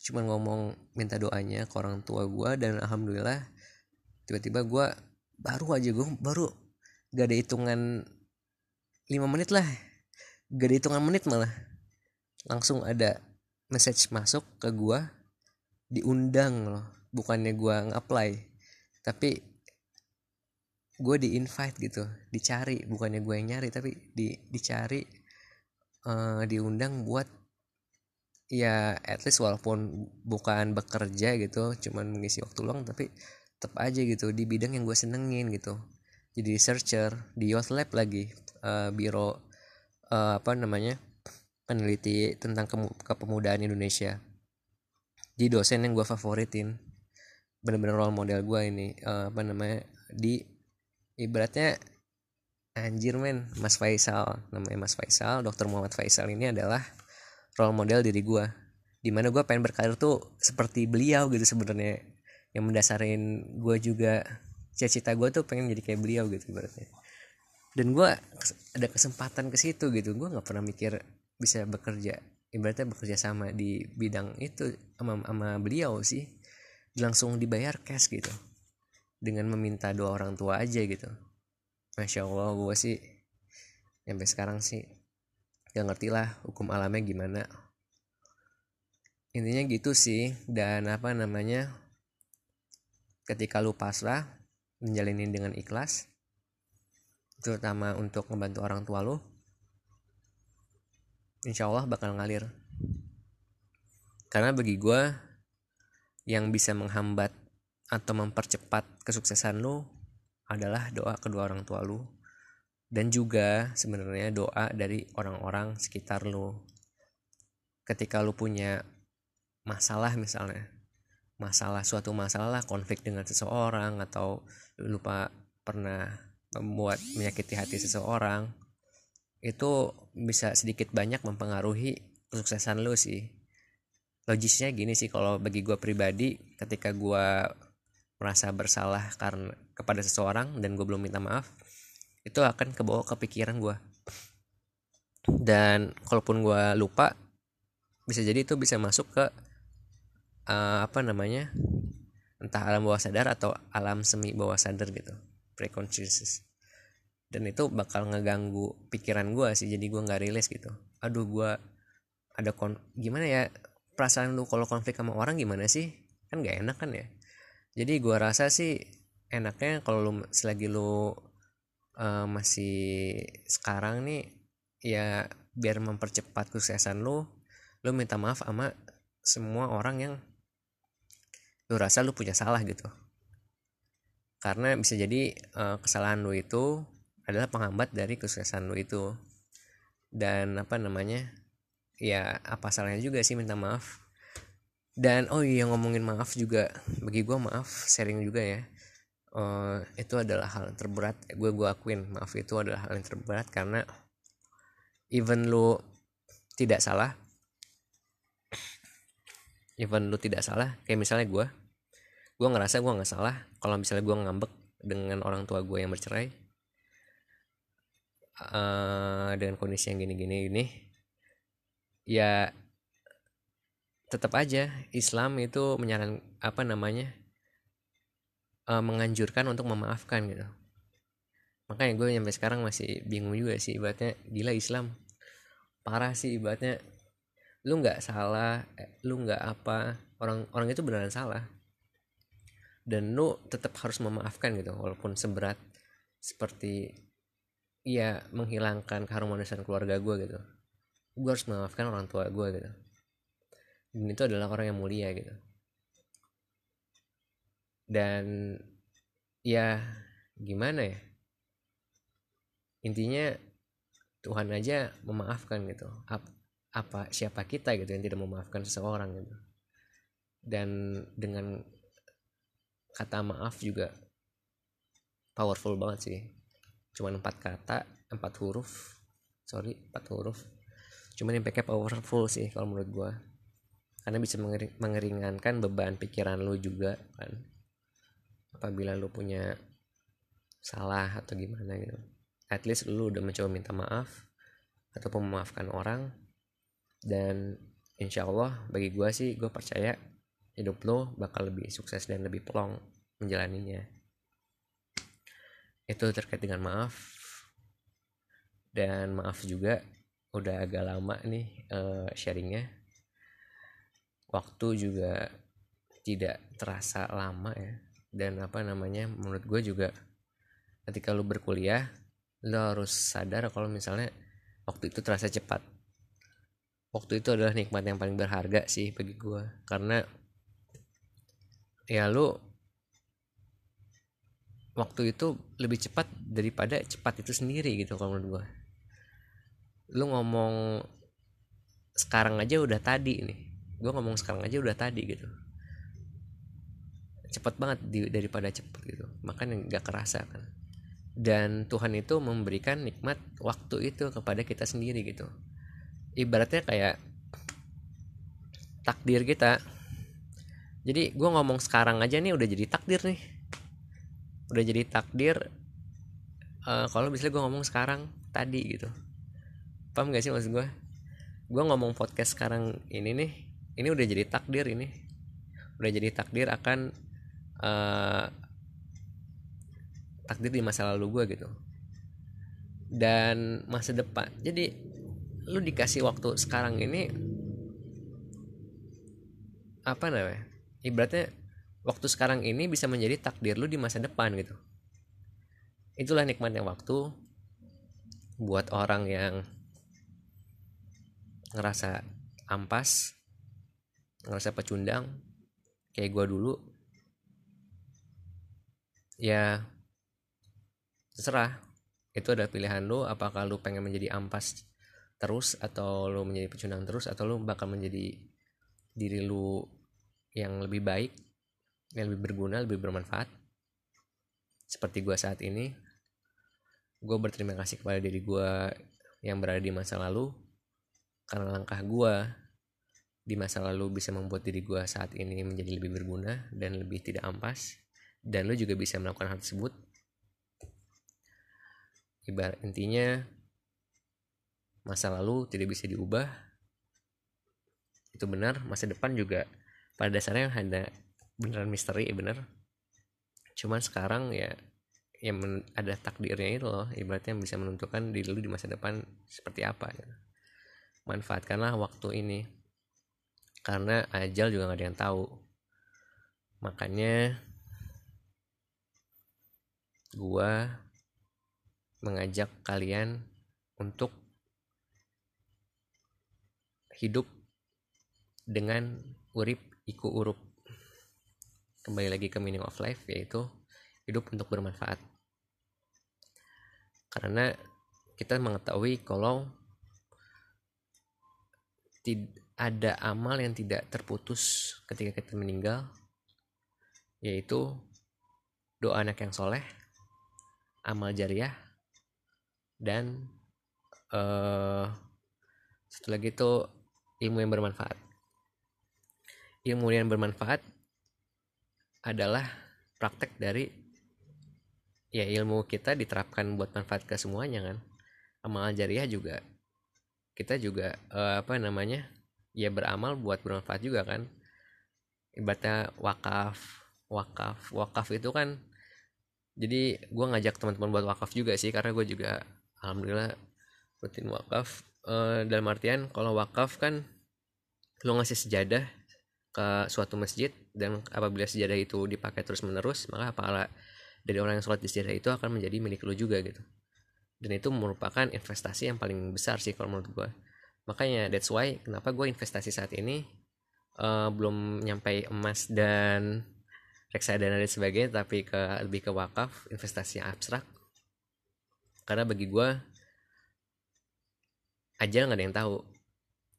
cuma ngomong minta doanya ke orang tua gue dan alhamdulillah tiba-tiba gue baru aja gue baru gak ada hitungan 5 menit lah. Gak ada hitungan menit malah. Langsung ada message masuk ke gue diundang loh bukannya gue nge-apply tapi gue di invite gitu dicari bukannya gue yang nyari tapi di dicari uh, diundang buat ya at least walaupun bukan bekerja gitu cuman mengisi waktu luang tapi tetap aja gitu di bidang yang gue senengin gitu. Jadi researcher di youth lab lagi uh, biro uh, apa namanya peneliti tentang kepemudaan Indonesia di dosen yang gue favoritin bener-bener role model gue ini uh, apa namanya di ibaratnya anjir men Mas Faisal. Namanya Mas Faisal Dokter Muhammad Faisal ini adalah role model diri gue di mana gue pengen berkarir tuh seperti beliau gitu sebenarnya. Yang mendasarin gue juga cita-cita gue tuh pengen jadi kayak beliau gitu ibaratnya. Dan gue ada kesempatan ke situ gitu. Gue nggak pernah mikir bisa bekerja ibaratnya bekerja sama di bidang itu sama, sama beliau sih langsung dibayar cash gitu. Dengan meminta doa orang tua aja gitu. Masya allah gue sih sampai sekarang sih gak ngerti lah hukum alamnya gimana. Intinya gitu sih dan apa namanya ketika lu pasrah menjalani dengan ikhlas terutama untuk membantu orang tua lu insya Allah bakal ngalir. Karena bagi gue yang bisa menghambat atau mempercepat kesuksesan lu adalah doa kedua orang tua lu. Dan juga sebenarnya doa dari orang-orang sekitar lu. Ketika lu punya masalah misalnya masalah suatu masalah konflik dengan seseorang atau lupa pernah membuat menyakiti hati seseorang itu bisa sedikit banyak mempengaruhi kesuksesan lu sih. Logisnya gini sih kalau bagi gue pribadi ketika gue merasa bersalah karena kepada seseorang dan gue belum minta maaf itu akan kebawa ke pikiran gue dan kalaupun gue lupa bisa jadi itu bisa masuk ke uh, apa namanya entah alam bawah sadar atau alam semi bawah sadar gitu preconscious dan itu bakal ngeganggu pikiran gue sih jadi gue nggak rilis gitu. Aduh gue ada kon gimana ya perasaan lu kalau konflik sama orang gimana sih? Kan gak enak kan ya? Jadi gue rasa sih enaknya kalau lu selagi lu uh, masih sekarang nih ya biar mempercepat kesuksesan lu lu minta maaf sama semua orang yang lu rasa lu punya salah gitu. Karena bisa jadi uh, kesalahan lu itu adalah penghambat dari kesuksesan lu itu. Dan apa namanya ya apa salahnya juga sih minta maaf. Dan oh iya ngomongin maaf juga. Bagi gue maaf sharing juga ya. Uh, itu adalah hal yang terberat. Gue gue akuin maaf itu adalah hal yang terberat karena even lu tidak salah even lu tidak salah kayak misalnya gue gue ngerasa gue nggak salah. Kalau misalnya gue ngambek dengan orang tua gue yang bercerai uh, dengan kondisi yang gini-gini ini ya tetap aja Islam itu menyaran apa namanya uh, menganjurkan untuk memaafkan gitu. Makanya gue sampai sekarang masih bingung juga sih ibaratnya gila Islam parah sih ibaratnya lu nggak salah eh, lu nggak apa orang orang itu beneran salah. Dan lu tetap harus memaafkan gitu walaupun seberat seperti ya menghilangkan keharmonisan keluarga gue gitu. Gue harus memaafkan orang tua gue gitu. Dan itu adalah orang yang mulia gitu. Dan ya gimana ya? Intinya Tuhan aja memaafkan gitu. Apa siapa kita gitu yang tidak memaafkan seseorang gitu. Dan dengan kata maaf juga powerful banget sih cuman empat kata empat huruf. Sorry empat huruf. Cuman impactnya powerful sih kalau menurut gue karena bisa mengeringankan beban pikiran lu juga kan. Apabila lu punya salah atau gimana gitu. At least lu udah mencoba minta maaf ataupun memaafkan orang. Dan insya Allah bagi gue sih gue percaya hidup lo bakal lebih sukses dan lebih pelong menjalaninya itu terkait dengan maaf. Dan maaf juga udah agak lama nih uh, sharingnya. Waktu juga tidak terasa lama ya. Dan apa namanya menurut gue juga ketika lo berkuliah lo harus sadar kalau misalnya waktu itu terasa cepat. Waktu itu adalah nikmat yang paling berharga sih bagi gue karena ya lu waktu itu lebih cepat daripada cepat itu sendiri gitu kalau menurut gue lu ngomong sekarang aja udah tadi nih. Gue ngomong sekarang aja udah tadi gitu. Cepat banget di, daripada cepat gitu. Makanya nggak kerasa kan. Dan Tuhan itu memberikan nikmat waktu itu kepada kita sendiri gitu. Ibaratnya kayak takdir kita. Jadi gue ngomong sekarang aja nih udah jadi takdir nih udah jadi takdir uh, kalau misalnya gue ngomong sekarang tadi gitu. Paham gak sih maksud gue gue ngomong podcast sekarang ini nih ini udah jadi takdir ini. Udah jadi takdir akan uh, takdir di masa lalu gue gitu. Dan masa depan jadi lu dikasih waktu sekarang ini apa namanya ibaratnya waktu sekarang ini bisa menjadi takdir lu di masa depan gitu. Itulah nikmatnya waktu buat orang yang ngerasa ampas ngerasa pecundang kayak gue dulu ya terserah. Itu ada pilihan lu apakah lu pengen menjadi ampas terus atau lu menjadi pecundang terus atau lu bakal menjadi diri lu yang lebih baik yang lebih berguna lebih bermanfaat. Seperti gue saat ini gue berterima kasih kepada diri gue yang berada di masa lalu karena langkah gue di masa lalu bisa membuat diri gue saat ini menjadi lebih berguna dan lebih tidak ampas dan lo juga bisa melakukan hal tersebut. Ibarat intinya masa lalu tidak bisa diubah. Itu benar masa depan juga pada dasarnya ada beneran misteri ya bener. Cuman sekarang ya yang ada takdirnya itu loh ibaratnya bisa menentukan diri lu di masa depan seperti apa ya. manfaatkanlah waktu ini. Karena ajal juga gak ada yang tahu. Makanya gua mengajak kalian untuk hidup dengan urip iku urup kembali lagi ke meaning of life yaitu hidup untuk bermanfaat. Karena kita mengetahui kalau ada amal yang tidak terputus ketika kita meninggal yaitu doa anak yang soleh amal jariah dan uh, satu lagi itu ilmu yang bermanfaat. Ilmu yang bermanfaat adalah praktek dari ya ilmu kita diterapkan buat manfaat ke semuanya kan? Amal jariah juga kita juga uh, apa namanya ya beramal buat bermanfaat juga kan? Ibaratnya wakaf wakaf wakaf itu kan jadi gue ngajak teman-teman buat wakaf juga sih karena gue juga alhamdulillah rutin wakaf. Uh, dalam artian kalau wakaf kan lo ngasih sejadah ke suatu masjid dan apabila sejadah itu dipakai terus menerus maka pahala dari orang yang sholat di sejadah itu akan menjadi milik lo juga gitu. Dan itu merupakan investasi yang paling besar sih kalau menurut gue makanya that's why kenapa gue investasi saat ini uh, belum nyampe emas dan reksadana dan sebagainya tapi ke lebih ke wakaf investasi yang abstrak. Karena bagi gue aja nggak ada yang tahu.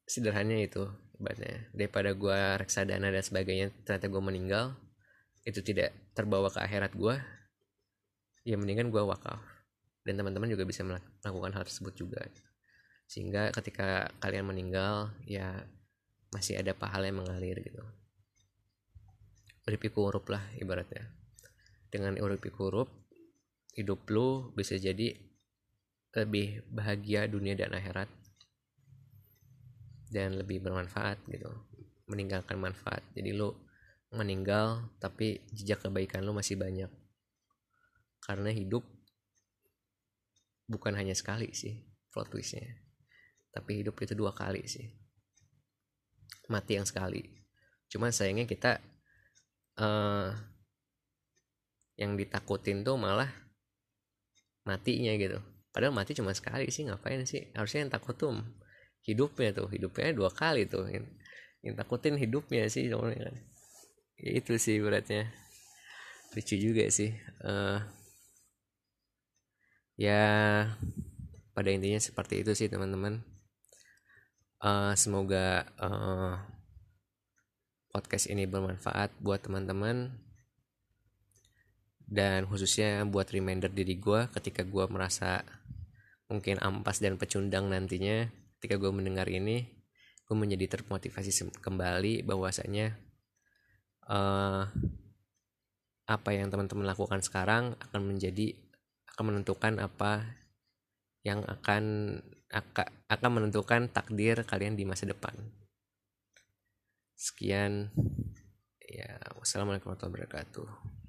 Sederhananya itu ibaratnya. Daripada gue reksadana dan sebagainya ternyata gue meninggal itu tidak terbawa ke akhirat gue ya mendingan gue wakaf. Dan teman-teman juga bisa melakukan hal tersebut juga. Sehingga ketika kalian meninggal ya masih ada pahala yang mengalir gitu. Uripiku huruf lah ibaratnya. Dengan uripiku huruf hidup lu bisa jadi lebih bahagia dunia dan akhirat dan lebih bermanfaat gitu meninggalkan manfaat. Jadi lu meninggal tapi jejak kebaikan lu masih banyak. Karena hidup bukan hanya sekali sih plot twistnya. Tapi hidup itu dua kali sih. Mati yang sekali. Cuman sayangnya kita uh, yang ditakutin tuh malah matinya gitu. Padahal mati cuma sekali sih ngapain sih? Harusnya yang takut tuh hidupnya tuh hidupnya dua kali tuh yang, takutin hidupnya sih soalnya kan. Ya, itu sih beratnya. Lucu juga sih uh, ya pada intinya seperti itu sih teman-teman. Uh, semoga uh, podcast ini bermanfaat buat teman-teman. Dan khususnya buat reminder diri gue ketika gue merasa mungkin ampas dan pecundang nantinya ketika gue mendengar ini gue menjadi termotivasi kembali bahwasanya uh, apa yang teman-teman lakukan sekarang akan menjadi akan menentukan apa yang akan akan menentukan takdir kalian di masa depan. Sekian ya wassalamualaikum warahmatullahi wabarakatuh